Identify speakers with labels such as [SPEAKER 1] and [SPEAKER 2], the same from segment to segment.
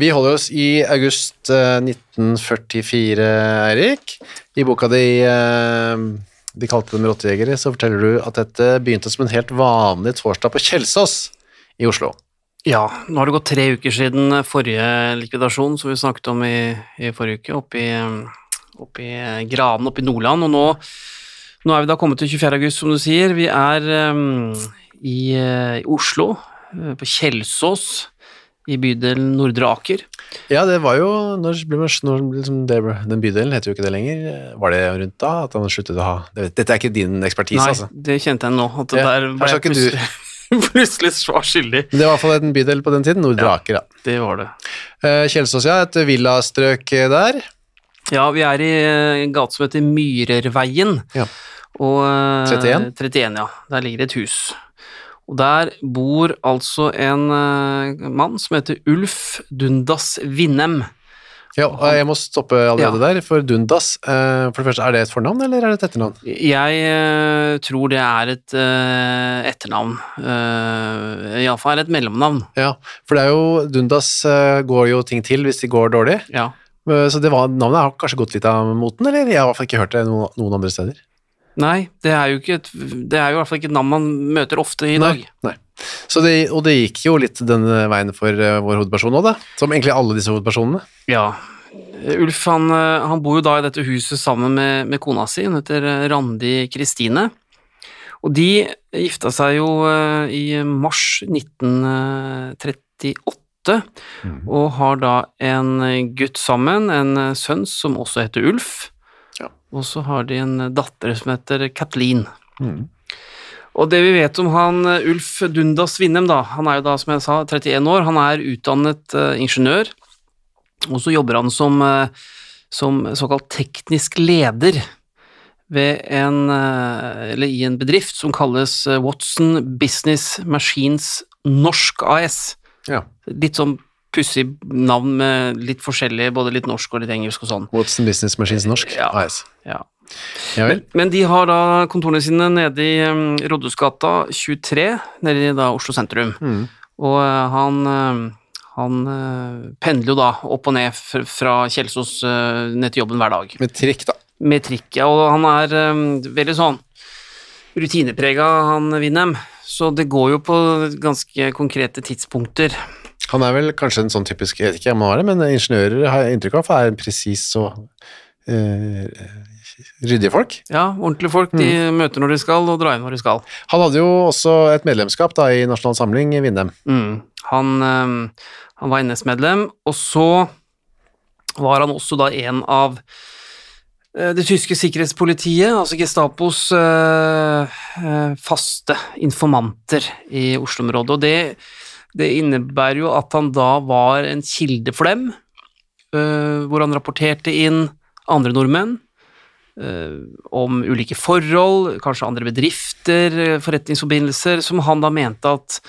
[SPEAKER 1] Vi holder oss i august eh, 1944, Eirik. I boka di eh, De kalte dem rottejegere, så forteller du at dette begynte som en helt vanlig torsdag på Kjelsås i Oslo.
[SPEAKER 2] Ja, nå har det gått tre uker siden forrige likvidasjon, som vi snakket om i, i forrige uke, oppe i, oppe i Granen oppe i Nordland. Og nå, nå er vi da kommet til 24. august, som du sier. Vi er um, i, i Oslo, på Kjelsås, i bydelen Nordre Aker.
[SPEAKER 1] Ja, det var jo når, når liksom det, Den bydelen heter jo ikke det lenger. Var det rundt da at han sluttet å ha det, Dette er ikke din ekspertise,
[SPEAKER 2] Nei,
[SPEAKER 1] altså?
[SPEAKER 2] det kjente jeg nå. At det
[SPEAKER 1] Ja,
[SPEAKER 2] der
[SPEAKER 1] var
[SPEAKER 2] jeg plutselig, plutselig svar skyldig.
[SPEAKER 1] Det var i hvert fall en bydel på den tiden. Nordre
[SPEAKER 2] Ja.
[SPEAKER 1] Aker, ja.
[SPEAKER 2] Det var det.
[SPEAKER 1] Eh, Kjelsås, ja. Et villastrøk der.
[SPEAKER 2] Ja, vi er i eh, en gate som heter Myrerveien.
[SPEAKER 1] Ja.
[SPEAKER 2] Og, eh,
[SPEAKER 1] 31?
[SPEAKER 2] 31, ja. Der ligger det et hus. Og der bor altså en eh, mann som heter Ulf Dundas Vinnem.
[SPEAKER 1] Ja, og jeg må stoppe allerede der, for Dundas eh, For det første, er det et fornavn, eller er det et etternavn?
[SPEAKER 2] Jeg eh, tror det er et etternavn. Iallfall et mellomnavn.
[SPEAKER 1] Ja, for det er jo Dundas går jo ting til hvis de går dårlig.
[SPEAKER 2] Ja.
[SPEAKER 1] Så det var, navnet har kanskje gått litt av moten, eller? Jeg har i hvert fall ikke hørt det noen, noen andre steder.
[SPEAKER 2] Nei, det er jo ikke et, det er jo i hvert fall ikke et navn man møter ofte i dag.
[SPEAKER 1] Nei. Så det, og det gikk jo litt den veien for eh, vår hovedperson òg, da. Som egentlig alle disse hovedpersonene.
[SPEAKER 2] Ja. Ulf han, eh, han bor jo da i dette huset sammen med, med kona si, hun heter eh, Randi Kristine. Og de gifta seg jo i mars 1938, og har da en gutt sammen, en sønn som også heter Ulf,
[SPEAKER 1] Ja.
[SPEAKER 2] og så har de en datter som heter Kathleen. Og det vi vet om han eh, Ulf Dundas Vinnem, da, han er jo da, som jeg sa, 31 år, han er utdannet uh, ingeniør, og så jobber han som, uh, som såkalt teknisk leder ved en, uh, eller i en bedrift som kalles Watson Business Machines Norsk AS.
[SPEAKER 1] Ja.
[SPEAKER 2] Litt sånn pussig navn med litt forskjellig, både litt norsk og litt engelsk og sånn.
[SPEAKER 1] Watson Business Machines Norsk.
[SPEAKER 2] Ja.
[SPEAKER 1] AS.
[SPEAKER 2] Ja.
[SPEAKER 1] Ja men,
[SPEAKER 2] Men de har da kontorene sine nede i um, Rådhusgata 23, nede i da Oslo sentrum.
[SPEAKER 1] Mm.
[SPEAKER 2] Og uh, han, uh, han eh, pendler jo da opp og ned fr- fra Kjelsås eh, ned til jobben hver dag.
[SPEAKER 1] Med trikk, da.
[SPEAKER 2] Med trikk, ja. Og han er eh, veldig sånn rutineprega, han Winnem. Så det går jo på ganske konkrete tidspunkter.
[SPEAKER 1] Han er vel kanskje en sånn typisk, jeg vet ikke om han er det, men ingeniører har jeg inntrykk av er en presis og uh, ryddige folk.
[SPEAKER 2] Ja, ordentlige folk. De møter når de skal, og drar inn når de skal.
[SPEAKER 1] Han hadde jo også et medlemskap da i Nasjonal Samling i Vindem.
[SPEAKER 2] Mm. Han, eh, han var NS-medlem, og så var han også da en av eh, det tyske sikkerhetspolitiet, altså Gestapos faste informanter i Oslo-området. Og det, det innebærer jo at han da var en kilde for dem, eh, hvor han rapporterte inn andre nordmenn eh, om ulike forhold, kanskje andre bedrifter, eh, forretningsforbindelser, som han da mente at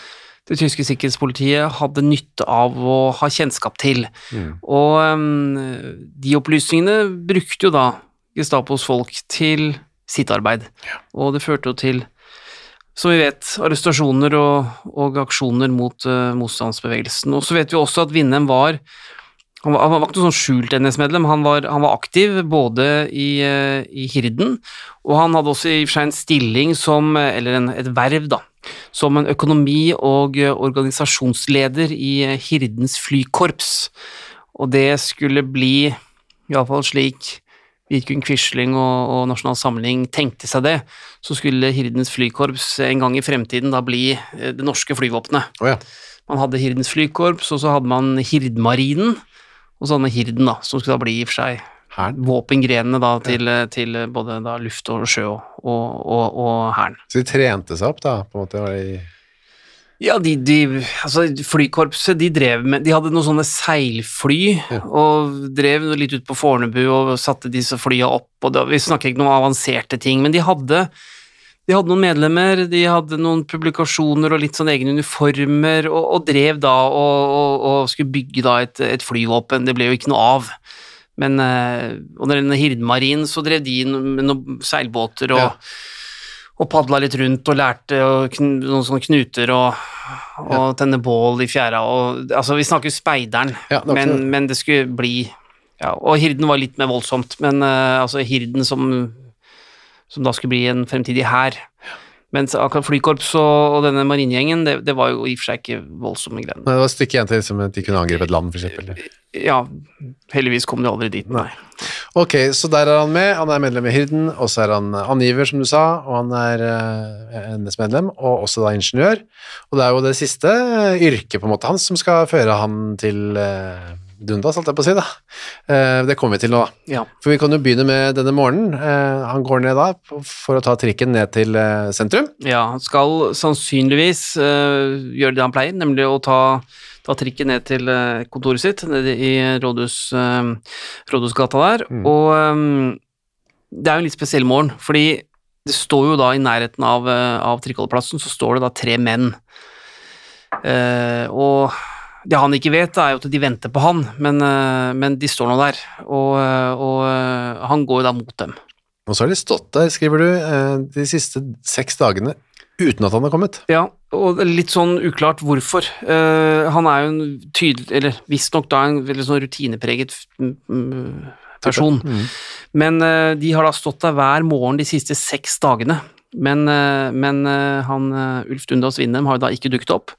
[SPEAKER 2] det tyske sikkerhetspolitiet hadde nytte av å ha kjennskap til. Og eh, de opplysningene brukte jo da Gestapos folk til sitt arbeid. Og det førte jo til, som vi vet, arrestasjoner og, og aksjoner mot uh, motstandsbevegelsen. Og så vet vi også at Vindem var han var, han var ikke noe sånn skjult NS-medlem, han, han var aktiv både i, uh, i Hirden, og han hadde også i og for seg en stilling som, eh, eller en, et verv da, som en økonomi- og organisasjonsleder i Hirdens flykorps. Og det skulle bli, iallfall slik Vidkun Quisling og, og Nasjonal Samling tenkte seg det, så skulle Hirdens flykorps en gang i fremtiden da bli eh, det norske flyvåpenet.
[SPEAKER 1] Oh, ja.
[SPEAKER 2] Man hadde Hirdens flykorps, og så hadde man Hirdmarinen, og så hadde man Hirden, da, som skulle da bli i og for seg våpengrenene da, til, til både da luft og sjø og, og, og hæren.
[SPEAKER 1] Så de trente seg opp, da? på en måte?
[SPEAKER 2] Ja, de, de, altså flykorpset, de drev med De hadde noen sånne seilfly, og drev litt ut på Fornebu og satte disse flya opp, og da, vi snakker ikke noen avanserte ting, men de hadde de hadde noen medlemmer, de hadde noen publikasjoner og litt sånn egne uniformer, og, og drev da og, og, og skulle bygge da et, et flyvåpen. Det ble jo ikke noe av. Men eh, og når det Hirdmarin, så drev de med noen seilbåter og,
[SPEAKER 1] Ja.
[SPEAKER 2] Og padla litt rundt og lærte og kn noen sånne knuter og, og tenne bål i fjæra og Altså, vi snakker speideren,
[SPEAKER 1] Ja, det
[SPEAKER 2] men, men det skulle bli ja, Og Hirden var litt mer voldsomt, men uh, altså Hirden som, som da skulle bli en fremtidig hær. Mens akkurat flykorps og, og denne marinegjengen, det, det var jo i og for seg ikke voldsomme greiene.
[SPEAKER 1] Nei, det var et stykke igjen til liksom, at de kunne angripe et land, for eksempel.
[SPEAKER 2] Ja, heldigvis kom de aldri dit, nei.
[SPEAKER 1] Ok, så der er han med. Han er medlem i Hirden, og så er han angiver, som du sa, og han er uh, NS-medlem, og også da ingeniør. Og det er jo det siste uh, yrket på en måte hans som skal føre han til uh, Dundas, holdt jeg på å si, da. Eh, det kommer vi til nå, da.
[SPEAKER 2] Ja.
[SPEAKER 1] For vi kan jo begynne med denne morgenen. Eh, han går ned da for å ta trikken ned til eh, sentrum.
[SPEAKER 2] Ja, han skal sannsynligvis gjøre det han pleier, nemlig å ta, ta trikken ned til kontoret sitt nede i rådhus, Rådhusgata der. Og øhm, det er jo en litt spesiell morgen, fordi det står jo da i nærheten av, av trikkeholdeplassen, så står det da tre menn. Eh, og det han ikke vet, er jo at de venter på han, men, øh, men de står nå der. Og, øh, og øh, han går jo da mot dem.
[SPEAKER 1] Og så har de stått der, skriver du, eh, de siste seks dagene uten at han har kommet.
[SPEAKER 2] Ja, og litt sånn uklart hvorfor. Eh, han er jo en tydelig, eller visstnok da en veldig sånn rutinepreget person. mm. Men eh, de har da stått der hver morgen de siste seks dagene. Men, eh, men eh, han eh, Ulf Dundås Winnem har jo da ikke dukket opp.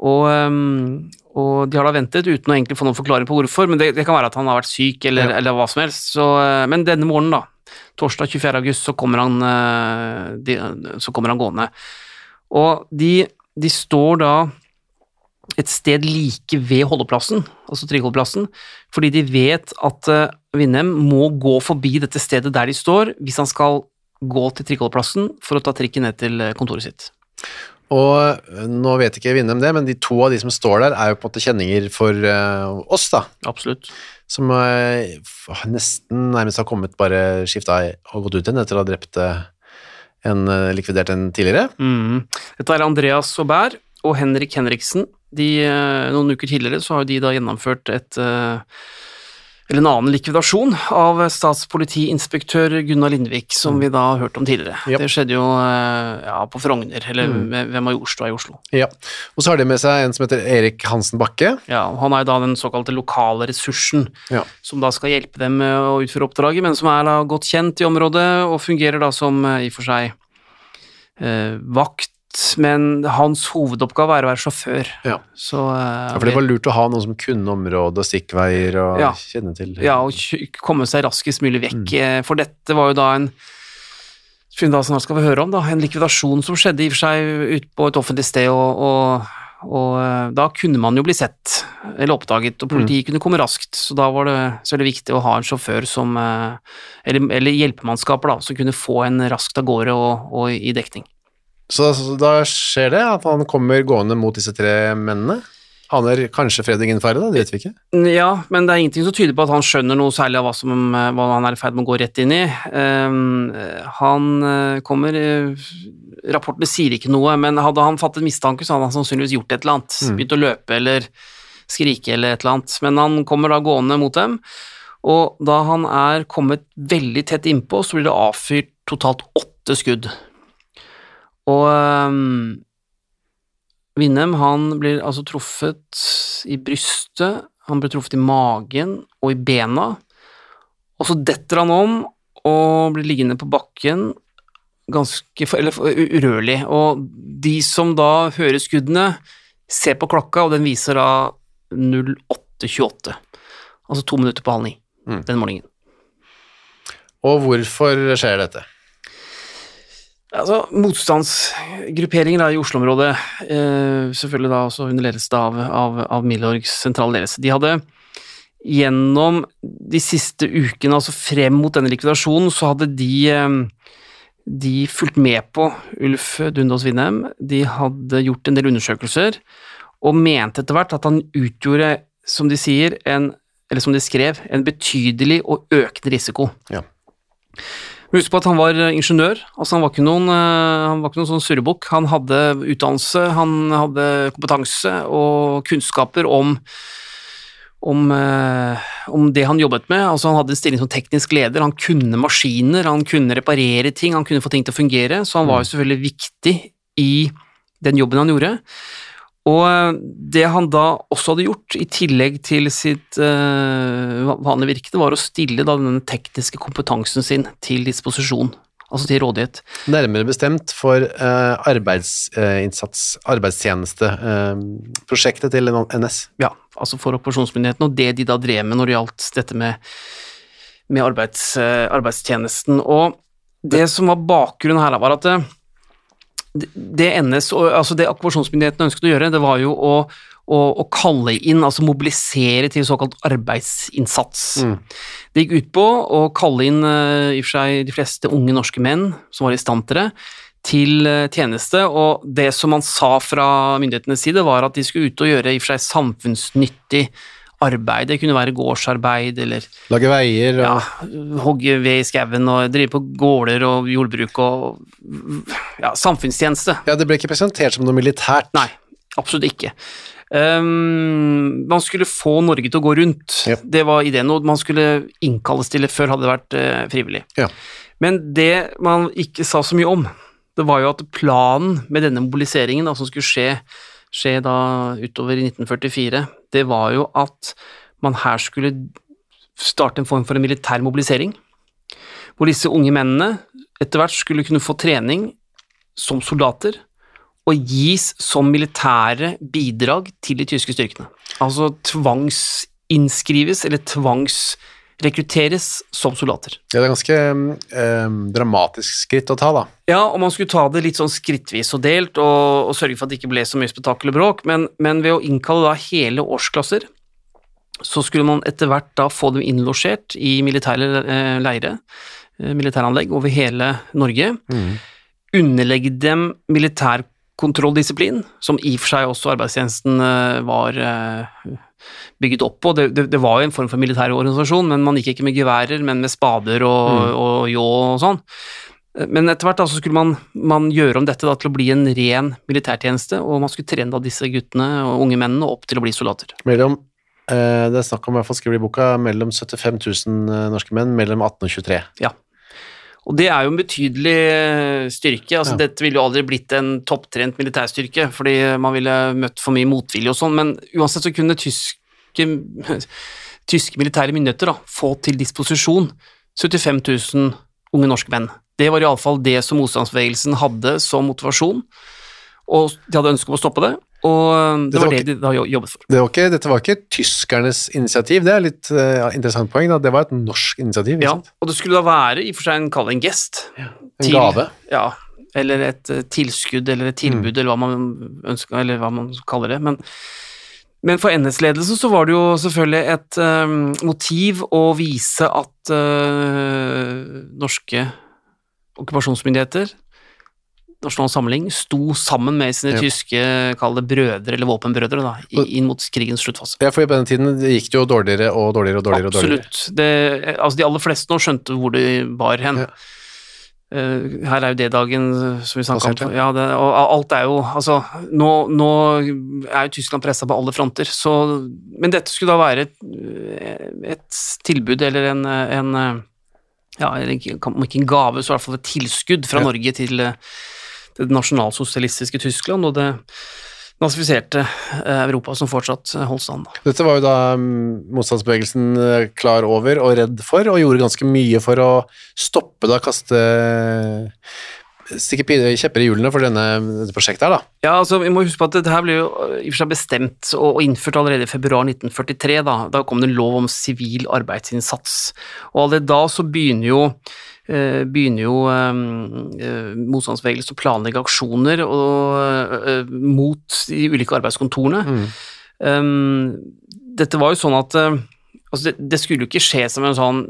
[SPEAKER 2] Og, ehm, og de har da ventet uten å egentlig få noen forklaring på hvorfor, men det, det kan være at han har vært syk eller,
[SPEAKER 1] Ja.
[SPEAKER 2] eller hva som helst. Så, eh, men denne morgenen, da, torsdag 24. august, så kommer han, eh, de, så kommer han gående. Og de, de står da et sted like ved holdeplassen, altså trikkeholdeplassen, fordi de vet at Vindem må gå forbi dette stedet der de står, hvis han skal gå til trikkeholdeplassen for å ta trikken ned til eh, kontoret sitt.
[SPEAKER 1] Og nå vet ikke Winnem det, men de to av de som står der, er jo på en måte kjenninger for uh, oss, da.
[SPEAKER 2] Absolutt.
[SPEAKER 1] Som uh, nesten nærmest har kommet bare skifta og gått ut igjen etter å ha drept eh, en uh, likvidert en tidligere.
[SPEAKER 2] Mm. Dette er Andreas Aubert og Henrik Henriksen. De, noen uker tidligere så har de da gjennomført et eh, eller en annen likvidasjon av statspolitiinspektør Gunnar Lindvik, som vi da har hørt om tidligere.
[SPEAKER 1] Yep.
[SPEAKER 2] Det skjedde jo eh, ja, på Frogner, eller mm. ved Majorstua i Oslo.
[SPEAKER 1] Ja. Og så har de med seg en som heter Erik Hansen Bakke.
[SPEAKER 2] Ja, Han er da den såkalte lokale ressursen,
[SPEAKER 1] Ja.
[SPEAKER 2] som da skal hjelpe dem med å utføre oppdraget, men som er da godt kjent i området og fungerer da som eh, i og for seg eh, vakt, men hans hovedoppgave er å være sjåfør.
[SPEAKER 1] Ja.
[SPEAKER 2] Så eh,
[SPEAKER 1] Ja, for det var lurt å ha noen som kunne området og stikkveier og
[SPEAKER 2] Ja.
[SPEAKER 1] kjenne til
[SPEAKER 2] ja, og komme seg raskest mulig vekk,
[SPEAKER 1] Mm.
[SPEAKER 2] eh, for dette var jo da en snart skal vi høre om, da, en likvidasjon som skjedde i og for seg ute på et offentlig sted, og, og, og eh, da kunne man jo bli sett eller oppdaget, og politiet kunne komme raskt, så da var det så veldig viktig å ha en sjåfør som, eh, eller, eller hjelpemannskaper da, som kunne få en raskt av gårde og, og i dekning.
[SPEAKER 1] Så, så da skjer det at han kommer gående mot disse tre mennene. Aner kanskje Fredrik ingen fare, da, det vet vi ikke.
[SPEAKER 2] Ja, men det er ingenting som tyder på at han skjønner noe særlig av hva, som, eh, hva han er i ferd med å gå rett inn i. Um, han eh, kommer Rapportene sier ikke noe, men hadde han fattet mistanke, så hadde han sannsynligvis gjort et eller annet. Begynt å løpe eller skrike eller et eller annet. Men han kommer da gående mot dem, og da han er kommet veldig tett innpå, så blir det avfyrt totalt åtte skudd. Og um, Winnem han blir altså truffet i brystet, han blir truffet i magen og i bena, og så detter han om og blir liggende på bakken, ganske eller, urørlig. Og de som da hører skuddene, ser på klokka, og den viser da 08.28. Altså to minutter på halv ni
[SPEAKER 1] Mm.
[SPEAKER 2] den morgenen.
[SPEAKER 1] Og hvorfor skjer dette?
[SPEAKER 2] Altså, Motstandsgrupperinger da, i Oslo-området, eh, selvfølgelig da også under ledelse av, av, av Milorgs sentrale ledelse, de hadde gjennom de siste ukene, altså frem mot denne likvidasjonen, så hadde de, eh, de fulgt med på Ulf Dundås Winnem. De hadde gjort en del undersøkelser, og mente etter hvert at han utgjorde, som de sier, en, eller som de skrev, en betydelig og økende risiko.
[SPEAKER 1] Ja.
[SPEAKER 2] Husk på at han var eh, ingeniør, altså han var ikke noen, eh, han var ikke noen sånn surrebukk. Han hadde utdannelse, han hadde kompetanse og kunnskaper om, om, eh, om det han jobbet med. Altså Han hadde en stilling som teknisk leder, han kunne maskiner, han kunne reparere ting, han kunne få ting til å fungere, så han var jo selvfølgelig viktig i den jobben han gjorde. Og eh, det han da også hadde gjort, i tillegg til sitt uh, vanlige virke, var å stille da den tekniske kompetansen sin til disposisjon, altså til rådighet.
[SPEAKER 1] Nærmere bestemt for uh, arbeidsinnsats, arbeidstjenesteprosjektet til NS.
[SPEAKER 2] Ja, altså for operasjonsmyndigheten, og det de da drev med når det gjaldt dette med, med arbeids, eh, arbeidstjenesten. Og det som var bakgrunnen her, var at det, NS, altså det okkupasjonsmyndighetene ønsket å gjøre, det var jo å, å, å kalle inn, altså mobilisere til såkalt arbeidsinnsats.
[SPEAKER 1] Mm.
[SPEAKER 2] Det gikk ut på å kalle inn eh, i og for seg de fleste unge norske menn som var i stand til det, til eh, tjeneste, og det som man sa fra myndighetenes side, var at de skulle ut og gjøre i og for seg samfunnsnyttig arbeid. Det kunne være gårdsarbeid eller
[SPEAKER 1] Lage veier og
[SPEAKER 2] ja, hogge ved i skauen og drive på gårder og jordbruk og ja, samfunnstjeneste.
[SPEAKER 1] Ja, det ble ikke presentert som noe militært.
[SPEAKER 2] Nei, absolutt ikke. Um, man skulle få Norge til å gå rundt,
[SPEAKER 1] Ja.
[SPEAKER 2] det var ideen, og man skulle innkalles til det før hadde det vært uh, frivillig.
[SPEAKER 1] Ja.
[SPEAKER 2] Men det man ikke sa så mye om, det var jo at planen med denne mobiliseringen da, som skulle skje, skje da utover i 1944, det var jo at man her skulle starte en form for en militær mobilisering, hvor disse unge mennene etter hvert skulle kunne få trening som soldater, og gis som militære bidrag til de tyske styrkene. Altså tvangsinnskrives, eller tvangsrekrutteres som soldater.
[SPEAKER 1] Ja, det er ganske um, dramatisk skritt å ta, da.
[SPEAKER 2] Ja, og man skulle ta det litt sånn skrittvis og delt, og, og sørge for at det ikke ble så mye spetakkel og bråk, men, men ved å innkalle da hele årsklasser, så skulle man etter hvert da få dem innlosjert i militære eh, leire, eh, militæranlegg over hele Norge, underlegge dem militærkontrolldisiplin, som i og for seg også arbeidstjenesten eh, var bygget opp på. Det, det, det var jo en form for militær organisasjon, men man gikk ikke med geværer, men med spader og, og ljå og sånn. Men etter hvert da, så skulle man, man gjøre om dette da, til å bli en ren militærtjeneste, og man skulle trene da disse guttene og unge mennene opp til å bli soldater.
[SPEAKER 1] Mellom, eh, det er snakk om, i hvert fall skriver i boka, mellom 75 000 norske menn mellom 18 og 23.
[SPEAKER 2] Ja. Og det er jo en betydelig eh, styrke. altså
[SPEAKER 1] Ja.
[SPEAKER 2] Dette ville jo aldri blitt en topptrent militærstyrke, fordi man ville møtt for mye motvilje og sånn, men uansett så kunne tyske, tyske militære myndigheter da, få til disposisjon 75 000 unge norske menn. Det var iallfall det som motstandsbevegelsen hadde som motivasjon, og de hadde ønske om å stoppe det, og det
[SPEAKER 1] Dette
[SPEAKER 2] var det de da jobbet for.
[SPEAKER 1] Det var ikke, dette var ikke tyskernes initiativ, det er litt eh, interessant poeng. Da. Det var et norsk initiativ.
[SPEAKER 2] Ja,
[SPEAKER 1] sant?
[SPEAKER 2] og det skulle da være i og for seg en, en gest.
[SPEAKER 1] En gave.
[SPEAKER 2] Ja, eller et eh, tilskudd eller et tilbud,
[SPEAKER 1] Mm.
[SPEAKER 2] eller hva man ønsker, eller hva man kaller det. Men, men for NS-ledelsen så var det jo selvfølgelig et um, motiv å vise at uh, norske okkupasjonsmyndigheter, Nasjonal Samling, sto sammen med sine
[SPEAKER 1] Ja.
[SPEAKER 2] tyske, kall det brødre, eller våpenbrødre, da, inn mot krigens sluttfase.
[SPEAKER 1] Ja, for på den tiden gikk det jo dårligere og dårligere og dårligere. og dårligere.
[SPEAKER 2] Absolutt. Det, altså de aller fleste nå skjønte hvor det bar hen.
[SPEAKER 1] Ja.
[SPEAKER 2] Eh, her er jo D-dagen som vi snakka om. Ja, det, og alt er jo Altså, nå, nå er jo Tyskland pressa på alle fronter, så Men dette skulle da være et, et tilbud eller en, en Ja, ikke om ikke en gave, så i hvert fall et tilskudd fra
[SPEAKER 1] Ja.
[SPEAKER 2] Norge til det nasjonalsosialistiske Tyskland og det nazifiserte eh, Europa som fortsatt eh, holdt stand.
[SPEAKER 1] Dette var jo da mm, motstandsbevegelsen eh, klar over og redd for, og gjorde ganske mye for å stoppe da kaste stikke kjepper i hjulene for denne, dette prosjektet her, da.
[SPEAKER 2] Ja, altså Vi må huske på at dette her ble jo i og for seg bestemt og, innført allerede i februar 1943. Da Da kom det en lov om sivil arbeidsinnsats. Og allerede da så begynner jo begynner jo eh, eh, motstandsbevegelsen å planlegge aksjoner og, eh, mot de ulike arbeidskontorene. Um, dette var jo sånn at eh, altså det, det skulle jo ikke skje som en sånn,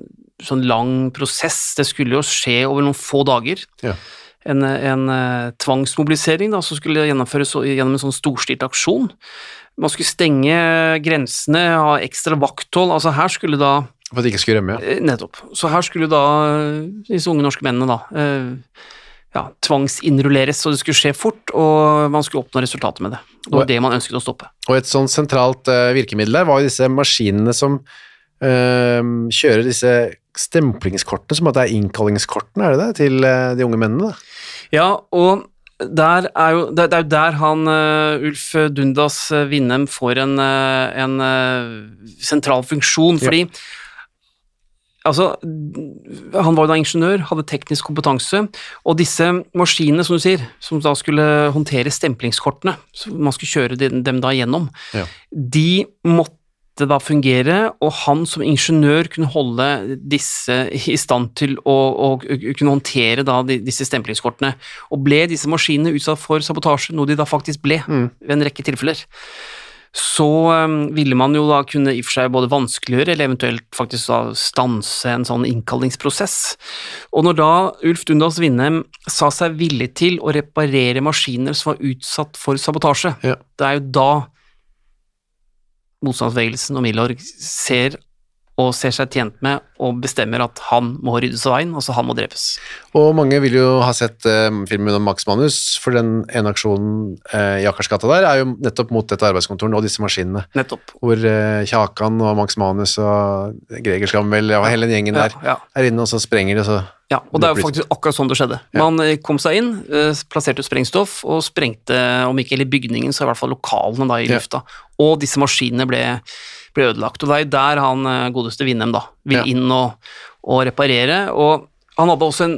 [SPEAKER 2] sånn lang prosess, det skulle jo skje over noen få dager.
[SPEAKER 1] Ja.
[SPEAKER 2] En, en eh, tvangsmobilisering da, som skulle gjennomføres gjennom en sånn storstilt aksjon. Man skulle stenge grensene, ha ekstra vakthold. altså Her skulle da
[SPEAKER 1] For at de ikke skulle rømme, ja.
[SPEAKER 2] Eh, Nettopp. Så her skulle da eh, disse unge norske mennene da eh, ja, tvangsinnrulleres, så det skulle skje fort, og man skulle oppnå resultater med det. Det var
[SPEAKER 1] Og-
[SPEAKER 2] det man ønsket å stoppe.
[SPEAKER 1] Og et sånn sentralt virkemiddel der var jo disse maskinene som eh, kjører disse stemplingskortene, som at det er innkallingskortene, er det det, til de unge mennene? da?
[SPEAKER 2] Ja, og der er jo, det, er jo der han Ulf Dundas Vindem får en, en sentral funksjon,
[SPEAKER 1] Ja.
[SPEAKER 2] Altså, han var jo da ingeniør, hadde teknisk kompetanse, og disse maskinene, som du sier, som da skulle håndtere stemplingskortene, som man skulle kjøre dem, da gjennom,
[SPEAKER 1] Ja.
[SPEAKER 2] de måtte da fungere, og han som ingeniør kunne holde disse i stand til å, å kunne håndtere da disse stemplingskortene. Og ble disse maskinene utsatt for sabotasje, noe de da faktisk ble ved en rekke tilfeller, så um, ville man jo da kunne i og for seg både vanskeliggjøre eller eventuelt faktisk da stanse en sånn innkallingsprosess. Og når da Ulf Dundas Winnem sa seg villig til å reparere maskiner som var utsatt for sabotasje,
[SPEAKER 1] Ja.
[SPEAKER 2] det er jo da motstandsbevegelsen og Milorg ser og ser seg tjent med og bestemmer at han må ryddes av veien, altså han må drepes.
[SPEAKER 1] Og mange vil jo ha sett eh, filmen om Max Manus, for den ene aksjonen eh, i Akersgata der er jo nettopp mot dette arbeidskontoret og disse maskinene,
[SPEAKER 2] Nettopp.
[SPEAKER 1] hvor eh, Kjakan og Max Manus og Greger Skamvel og hele den gjengen der
[SPEAKER 2] Ja, ja.
[SPEAKER 1] er inne, og så sprenger det, så
[SPEAKER 2] Ja, og det er jo faktisk akkurat sånn det skjedde.
[SPEAKER 1] Ja.
[SPEAKER 2] Man eh, kom seg inn, eh, plasserte sprengstoff og sprengte, om ikke hele bygningen, så i hvert fall lokalene da i lufta. Og disse maskinene ble, ble ødelagt. Og det er der han eh, godeste Vindem da vil
[SPEAKER 1] Ja.
[SPEAKER 2] inn og, og reparere. Og han hadde også en,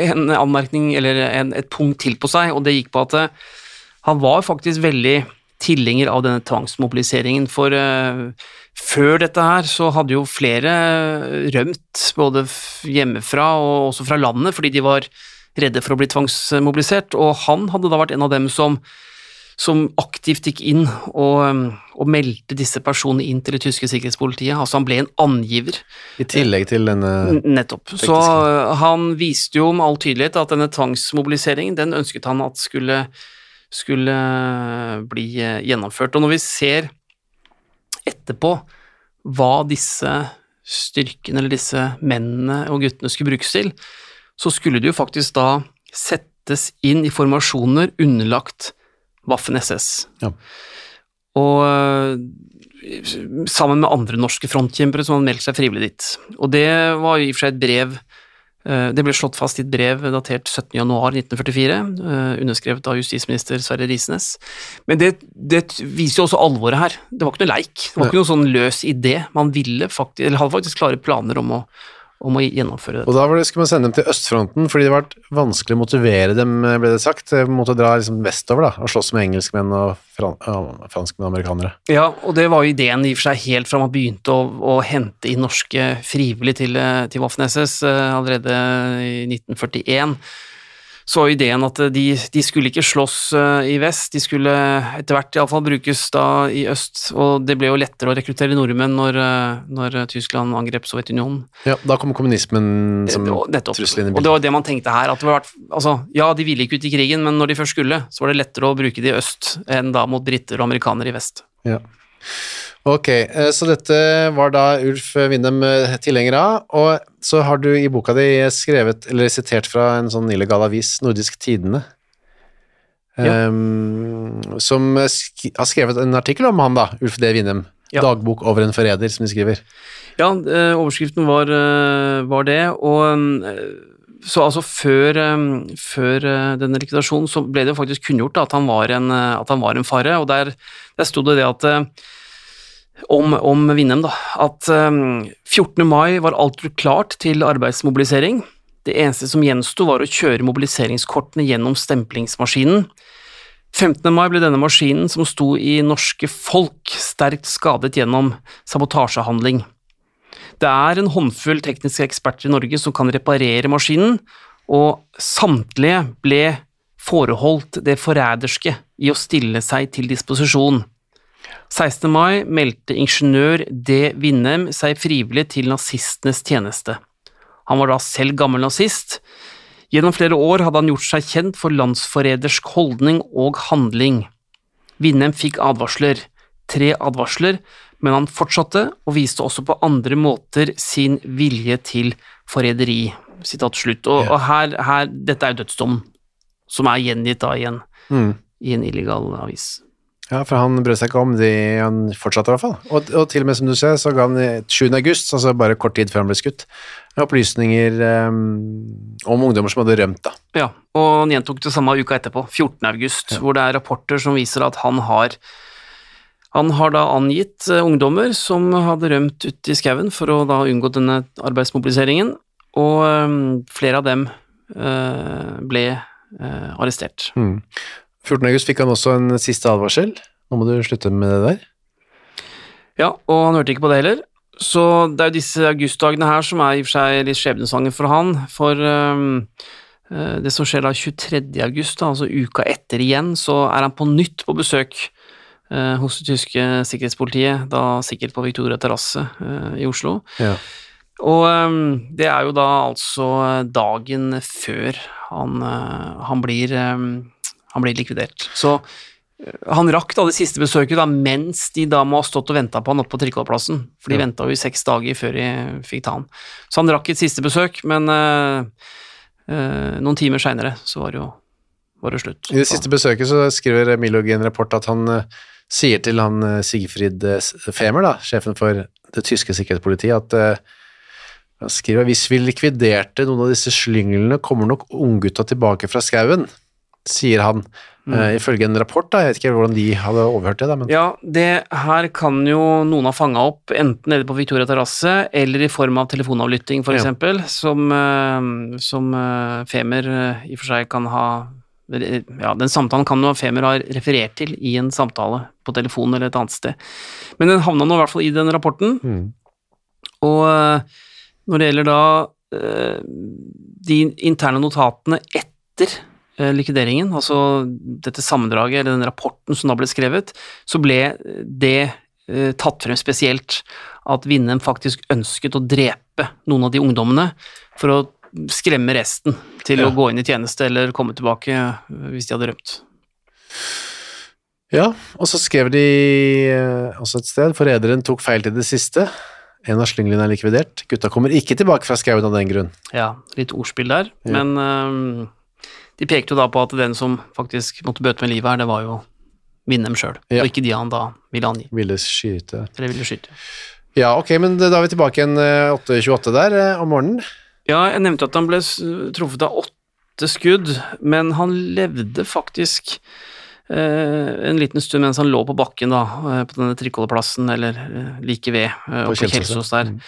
[SPEAKER 2] en anmerkning, eller en, et punkt til på seg, og det gikk på at eh, han var faktisk veldig tilhenger av denne tvangsmobiliseringen, for uh, før dette her så hadde jo flere rømt, både hjemmefra og også fra landet, fordi de var redde for å bli tvangsmobilisert, og han hadde da vært en av dem som, som aktivt gikk inn og, um, og meldte disse personene inn til det tyske sikkerhetspolitiet, altså han ble en angiver.
[SPEAKER 1] i tillegg til denne
[SPEAKER 2] Nettopp. Nettopp. Så uh, han viste jo med all tydelighet at denne tvangsmobiliseringen, den ønsket han at skulle, skulle uh, bli uh, gjennomført. Og når vi ser etterpå hva disse styrkene eller disse mennene og guttene skulle brukes til, så skulle det jo faktisk da settes inn i formasjoner underlagt Waffen-SS.
[SPEAKER 1] Ja.
[SPEAKER 2] Og øh, sammen med andre norske frontkjempere som hadde meldt seg frivillig dit. Og det var i og for seg et brev øh, Det ble slått fast i et brev datert 17.1.1944, øh, underskrevet av justisminister Sverre Risnes. Men det, det viser jo også alvoret her. Det var ikke noe leik. Det var ikke noe sånn løs idé. Man ville faktisk, eller hadde faktisk klare planer om å, om å gjennomføre det.
[SPEAKER 1] Og da var det, skulle man sende dem til østfronten, fordi det var vanskelig å motivere dem, ble det sagt. De måtte dra liksom vestover da, og slåss med engelskmenn og fran franskmenn og amerikanere.
[SPEAKER 2] Ja, og det var jo ideen i og for seg helt fra man begynte å, å hente inn norske frivillige til, eh, til Waffen-SS eh, allerede i 1941. Så ideen at de, de skulle ikke slåss eh, i vest, de skulle etter hvert iallfall brukes da i øst, og det ble jo lettere å rekruttere nordmenn når, eh, når Tyskland angrep Sovjetunionen.
[SPEAKER 1] Ja, da kom kommunismen som
[SPEAKER 2] Eh, nettopp.
[SPEAKER 1] trussel inn i
[SPEAKER 2] Og det var det man tenkte her. At det var, altså, ja, de ville ikke ut i krigen, men når de først skulle, så var det lettere å bruke de i øst enn da mot briter og amerikanere i vest.
[SPEAKER 1] Ja. Ok, eh, så dette var da Ulf Windem eh, tilhenger av, og så har du i boka di skrevet, eller sitert fra en sånn illegal avis, Nordisk Tidene,
[SPEAKER 2] Ja.
[SPEAKER 1] um, som sk har skrevet en artikkel om han da, Ulf D. Windem.
[SPEAKER 2] Ja.
[SPEAKER 1] Dagbok over en forræder, som de skriver.
[SPEAKER 2] Ja, eh, overskriften var, var det, og så altså før, før denne likvidasjonen så ble det jo faktisk kunngjort at, han var en, at han var en fare, og der, der sto det det at om, om Winnem da, at um, 14. mai var alt klart til arbeidsmobilisering. Det eneste som gjensto var å kjøre mobiliseringskortene gjennom stemplingsmaskinen. 15. mai ble denne maskinen, som sto i norske folk, sterkt skadet gjennom sabotasjehandling. Det er en håndfull tekniske eksperter i Norge som kan reparere maskinen, og samtlige ble foreholdt det forræderske i å stille seg til disposisjon. 16. mai meldte ingeniør D. Winnem seg frivillig til nazistenes tjeneste. Han var da selv gammel nazist. Gjennom flere år hadde han gjort seg kjent for landsforrædersk holdning og handling. Winnem fikk advarsler, tre advarsler, men han fortsatte og viste også på andre måter sin vilje til forræderi. Sitat slutt. Og, og her, her, dette er jo dødsdommen, som er gjengitt da i en,
[SPEAKER 1] Mm.
[SPEAKER 2] i en illegal avis.
[SPEAKER 1] Ja, for han brød seg ikke om de han fortsatte i hvert fall. Og, og til og med, som du ser, så ga han i 7. august, altså bare kort tid før han ble skutt, opplysninger um, om ungdommer som hadde rømt, da.
[SPEAKER 2] Ja, og han gjentok det samme uka etterpå, 14. august, hvor det er rapporter som viser at han har han har da angitt eh, ungdommer som hadde rømt ut i skauen for å da unngå denne arbeidsmobiliseringen, og eh, flere av dem eh, ble eh, arrestert.
[SPEAKER 1] Mm. 14. august fikk han også en siste advarsel. Nå må du slutte med det der.
[SPEAKER 2] Ja, og han hørte ikke på det heller. Så det er jo disse augustdagene her som er i og for seg litt skjebnesvanger for han. For øh, det som skjer da 23. august, da, altså uka etter igjen, så er han på nytt på besøk øh, hos det tyske sikkerhetspolitiet, da sikkert på Victoria terrasse uh, i Oslo.
[SPEAKER 1] Ja.
[SPEAKER 2] Og um, det er jo da altså dagen før han, uh, han, blir, øhm, han blir likvidert. Så øh, han rakk da det siste besøket da, mens de da må ha stått og venta på han oppe på trikkeholdeplassen. for de
[SPEAKER 1] Ja.
[SPEAKER 2] venta jo i seks dager før de fikk ta han. Så han rakk et siste besøk, men øh, øh, noen timer seinere så var det jo var det slutt.
[SPEAKER 1] I det siste besøket så skriver Milog i en rapport at han eh, sier til han eh, Sigfrid eh, Femer, da, sjefen for det tyske sikkerhetspolitiet, at eh, han skriver hvis vi likviderte noen av disse slynglene, kommer nok unggutta tilbake fra skauen, sier han. Eh, ifølge en rapport, da, jeg vet ikke hvordan de hadde overhørt det, da, men
[SPEAKER 2] Ja, det her kan jo noen ha fanga opp, enten nede på Victoria terrasse eller i form av telefonavlytting, for
[SPEAKER 1] Ja.
[SPEAKER 2] som, uh, som uh, Femer i og for seg kan ha ja, Den samtalen kan jo Femer ha referert til i en samtale på telefon eller et annet sted. Men den havna nå i hvert fall i den rapporten.
[SPEAKER 1] Mm.
[SPEAKER 2] Og når det gjelder da de interne notatene etter likvideringen, altså dette sammendraget eller den rapporten som da ble skrevet, så ble det øh, tatt frem spesielt at Winnem faktisk ønsket å drepe noen av de ungdommene for å skremme resten til
[SPEAKER 1] Ja.
[SPEAKER 2] å gå inn i tjeneste eller komme tilbake hvis de hadde rømt.
[SPEAKER 1] Ja, og så skrev de eh, også et sted, forræderen tok feil til det siste. En av slynglene er likvidert. Gutta kommer ikke tilbake fra skauen av den grunn.
[SPEAKER 2] Ja, litt ordspill der,
[SPEAKER 1] Ja.
[SPEAKER 2] men øhm, de pekte jo da på at den som faktisk måtte bøte med livet her, det var jo Winnem sjøl,
[SPEAKER 1] Ja.
[SPEAKER 2] og ikke de han da ville angi,
[SPEAKER 1] Ville skyte.
[SPEAKER 2] eller ville skyte.
[SPEAKER 1] Ja, ok, men da er vi tilbake igjen eh, 8.28 der eh, om morgenen.
[SPEAKER 2] Ja, jeg nevnte at han ble truffet av åtte skudd, men han levde faktisk eh, en liten stund mens han lå på bakken da, eh, på denne trikkeholdeplassen, eller eh, like ved, eh, oppe på
[SPEAKER 1] Kjelsås,
[SPEAKER 2] der.
[SPEAKER 1] ja.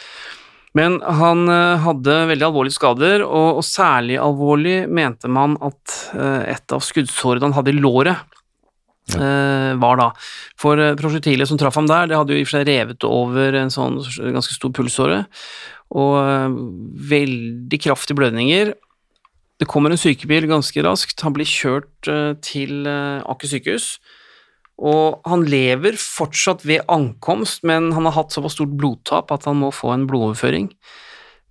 [SPEAKER 2] Men han eh, hadde veldig alvorlige skader, og, og særlig alvorlig mente man at eh, et av skuddsårene han hadde i låret, ja. var da. For prosjektilet som traff ham der, det hadde jo i og for seg revet over en sånn ganske stor pulsåre, og eh, veldig kraftige blødninger. Det kommer en sykebil ganske raskt, han blir kjørt eh, til eh, Aker sykehus, og han lever fortsatt ved ankomst, men han har hatt såpass stort blodtap at han må få en blodoverføring.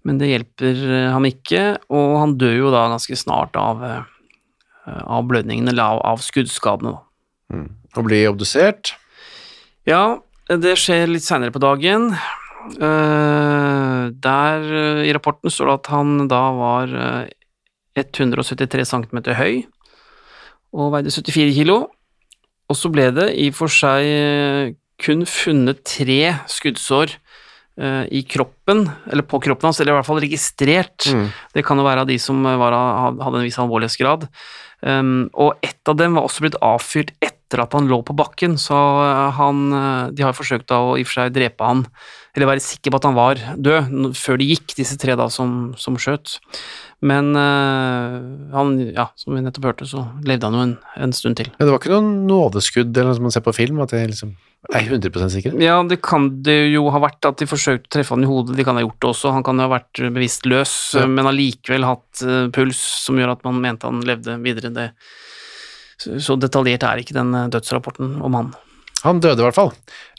[SPEAKER 2] Men det hjelper eh, ham ikke, og han dør jo da ganske snart av, eh, av blødningene, eller av, av skuddskadene. Da.
[SPEAKER 1] Og blir obdusert.
[SPEAKER 2] Ja, det skjer litt senere på dagen. Eh, der i rapporten står det at han da var eh, 173 cm høy og veide 74 kilo. Og så ble det i og for seg eh, kun funnet tre skuddsår eh, i kroppen, eller på kroppen hans, eller i hvert fall registrert.
[SPEAKER 1] Mm.
[SPEAKER 2] Det kan jo være av de som var, hadde en viss alvorlighetsgrad. Um, og ett av dem var også blitt avfyrt etter at han lå på bakken, så eh, han De har forsøkt å i og for seg drepe han, eller være sikker på at han var død, før de gikk, disse tre da som, som skjøt. Men uh, han, ja, som vi nettopp hørte, så levde han jo en, en stund til.
[SPEAKER 1] Men det var ikke noen nådeskudd eller noe som man ser på film, at det liksom er 100% sikre?
[SPEAKER 2] Ja, det kan det jo ha vært at de forsøkte å treffe han i hodet, de kan ha gjort det også. Han kan jo ha vært bevisstløs,
[SPEAKER 1] Ja.
[SPEAKER 2] men allikevel hatt eh, puls som gjør at man mente han levde videre. Det, så, så detaljert er ikke den eh, dødsrapporten om han.
[SPEAKER 1] Han døde i hvert fall.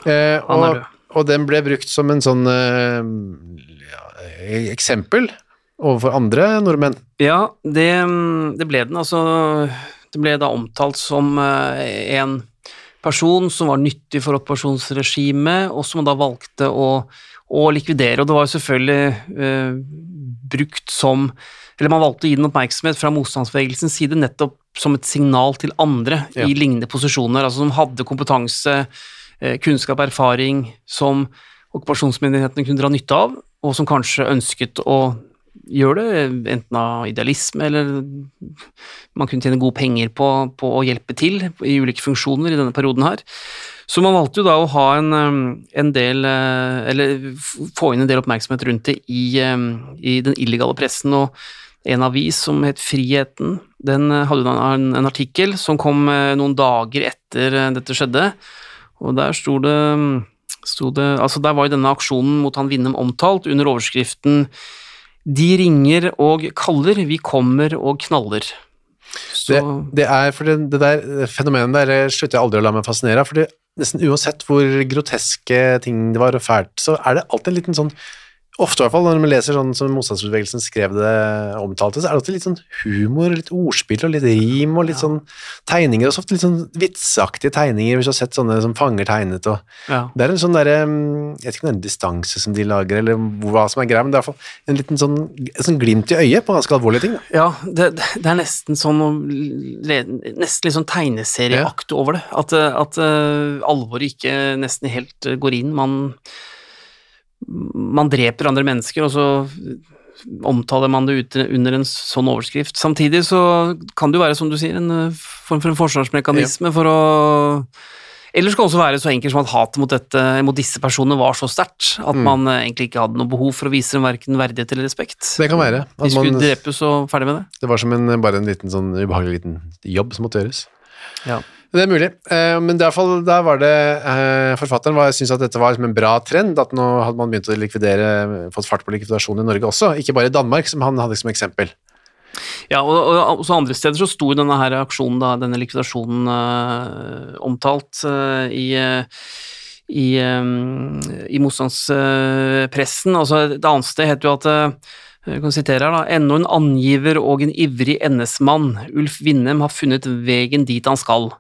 [SPEAKER 1] Eh,
[SPEAKER 2] Han er død.
[SPEAKER 1] Og den ble brukt som en sånn eh, ja, eksempel overfor andre nordmenn.
[SPEAKER 2] Ja, det, det ble den. Altså, det ble da omtalt som eh, en person som var nyttig for okkupasjonsregimet, og som da valgte å, å likvidere. Og det var jo selvfølgelig eh, brukt som Eller man valgte å gi den oppmerksomhet fra motstandsbevegelsens side nettopp som et signal til andre
[SPEAKER 1] Ja.
[SPEAKER 2] i lignende posisjoner, altså som hadde kompetanse, eh, og erfaring som okkupasjonsmyndighetene kunne dra nytte av, og som kanskje ønsket å gjøre det, enten av idealisme eller man kunne tjene gode penger på, på å hjelpe til i ulike funksjoner i denne perioden her. Så man valgte jo da å ha en, um, en del eh, Eller få inn en del oppmerksomhet rundt det i, i den illegale pressen, og en avis som het Friheten, den eh, hadde en, en artikkel som kom eh, noen dager etter eh, dette skjedde, og der sto det, sto det Altså, der var jo denne aksjonen mot han Winnem omtalt under overskriften De ringer og kaller, vi kommer og knaller.
[SPEAKER 1] Det, det er for det, det der fenomenet der slutter jeg aldri å la meg fascinere av, for nesten uansett hvor groteske ting det var og fælt, så er det alltid en liten sånn Ofte i hvert fall, når man leser sånn som motstandsbevegelsen skrev det omtalte, så er det alltid litt sånn humor, litt ordspill og litt rim og litt sånn tegninger, og så ofte litt sånn vitsaktige tegninger, hvis du har sett sånne som fanger tegnet og
[SPEAKER 2] ja.
[SPEAKER 1] Det er en sånn derre mm, Jeg vet ikke om det er en distanse som de lager, eller hva som er greia, men det er i hvert fall en liten sånn, sånn glimt i øyet på ganske alvorlige ting. Da.
[SPEAKER 2] Ja, det, det er nesten sånn Nesten litt sånn tegneserieakt over det. At, at eh, alvoret ikke nesten helt går inn. Man, man dreper andre mennesker, og så omtaler man det ut under en sånn overskrift. Samtidig så kan det jo være, som du sier, en eh, form for en forsvarsmekanisme for å eller det kan også være så enkelt som at hatet mot, dette, mot disse personene var så sterkt at
[SPEAKER 1] Mm.
[SPEAKER 2] man eh, egentlig ikke hadde noe behov for å vise dem verken verdighet eller respekt.
[SPEAKER 1] Det kan være.
[SPEAKER 2] De skulle
[SPEAKER 1] man,
[SPEAKER 2] drepes og ferdig med det.
[SPEAKER 1] det var som en, bare en liten sånn ubehagelig liten jobb som måtte gjøres.
[SPEAKER 2] Ja.
[SPEAKER 1] Det er mulig, eh, men fall der var det eh, Forfatteren var, syntes at dette var liksom en bra trend, at nå hadde man begynt å likvidere, fått fart på likvidasjon i Norge også, ikke bare i Danmark, som han hadde som eksempel.
[SPEAKER 2] Ja, og, og også andre steder så sto denne her aksjonen, da, denne likvidasjonen uh, omtalt uh, i uh, i, um, i motstandspressen. Altså, et annet sted heter jo at jeg kan sitere her da, Ennå en angiver og en ivrig NS-mann, Ulf Winnem, har funnet vegen dit han skal.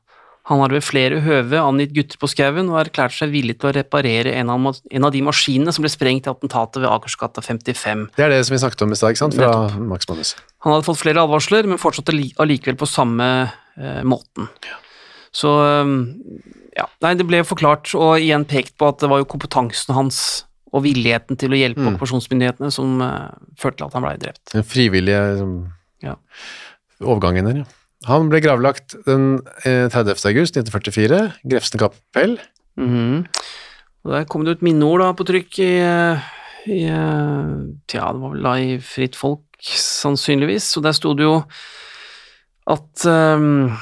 [SPEAKER 2] Han har ved flere høve angitt gutter på skauen og erklært seg villig til å reparere en av, en av de maskinene som ble sprengt i attentatet ved Akersgata 55.
[SPEAKER 1] Det er det som vi snakket om i stad, ikke sant, fra Max Manus.
[SPEAKER 2] Han hadde fått flere advarsler, men fortsatte allikevel på samme eh, måten. Så eh, ja, nei, det ble jo forklart og igjen pekt på at det var jo kompetansen hans og villigheten til å hjelpe
[SPEAKER 1] Mm.
[SPEAKER 2] okkupasjonsmyndighetene som eh, førte til at han blei drept.
[SPEAKER 1] Den frivillige liksom,
[SPEAKER 2] Ja.
[SPEAKER 1] overgangen der, ja. Han ble gravlagt den eh, 30. august 1944, Grefsen kapell.
[SPEAKER 2] Mhm. Og Der kom det ut minneord da på trykk i, eh, i eh, Tja, det var vel da i Fritt Folk, sannsynligvis. Og der sto det jo at um,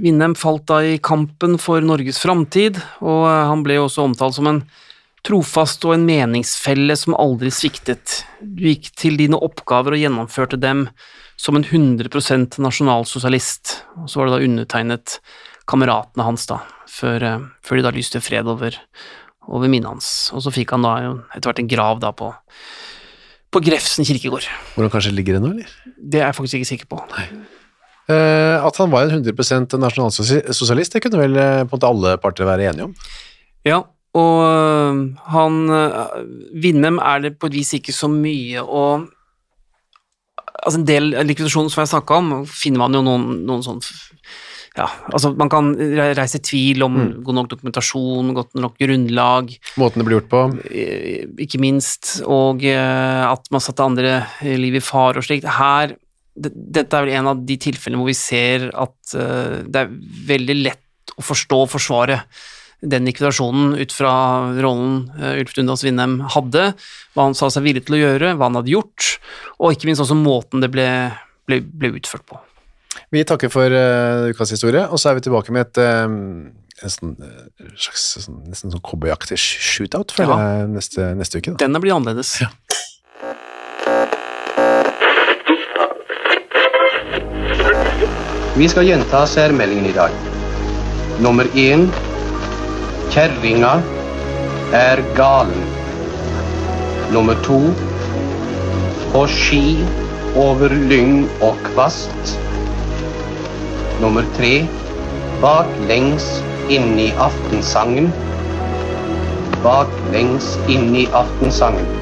[SPEAKER 2] Winnem falt da i kampen for Norges framtid, og eh, han ble jo også omtalt som en trofast og en meningsfelle som aldri sviktet. Du gikk til dine oppgaver og gjennomførte dem som en 100% nasjonalsosialist. Og så var det da undertegnet kameratene hans, da, før, eh, før de da lyste fred over, over minnet hans. Og så fikk han da etter hvert en grav da på, på Grefsen kirkegård.
[SPEAKER 1] Hvor han kanskje ligger ennå, eller?
[SPEAKER 2] Det er jeg faktisk ikke sikker på.
[SPEAKER 1] Eh, at han var en 100% nasjonalsosialist, det kunne vel eh, på en måte alle parter være enige om.
[SPEAKER 2] Ja, og han Vindem er det på et vis ikke så mye å Altså En del likvidasjon som jeg snakka om, finner man jo noen, noen sånn ja, altså Man kan re- reise tvil om god nok dokumentasjon, godt nok grunnlag,
[SPEAKER 1] Måten det ble gjort på.
[SPEAKER 2] ikke minst, og eh, at man satte andre eh, liv i fare og slikt. Her Dette er vel en av de tilfellene hvor vi ser at eh, det er veldig lett å forstå og forsvare den likvidasjonen ut fra rollen uh, Ulf Dundas Vindheim hadde, hva han sa seg villig til å gjøre, hva han hadde gjort, og ikke minst også måten det ble, ble, ble utført på.
[SPEAKER 1] Vi takker for uh, ukas historie, og så er vi tilbake med et uh, en sånn, uh, slags sånn, nesten sånn cowboyaktig shootout for
[SPEAKER 2] Ja.
[SPEAKER 1] neste, neste uke. Da.
[SPEAKER 2] Denne blir annerledes.
[SPEAKER 3] Vi skal gjenta særmeldingen i dag. Nummer én Kjerringa er galen. Nummer to På ski over lyng og kvast. Nummer tre Baklengs inn i aftensangen. Baklengs inn i aftensangen.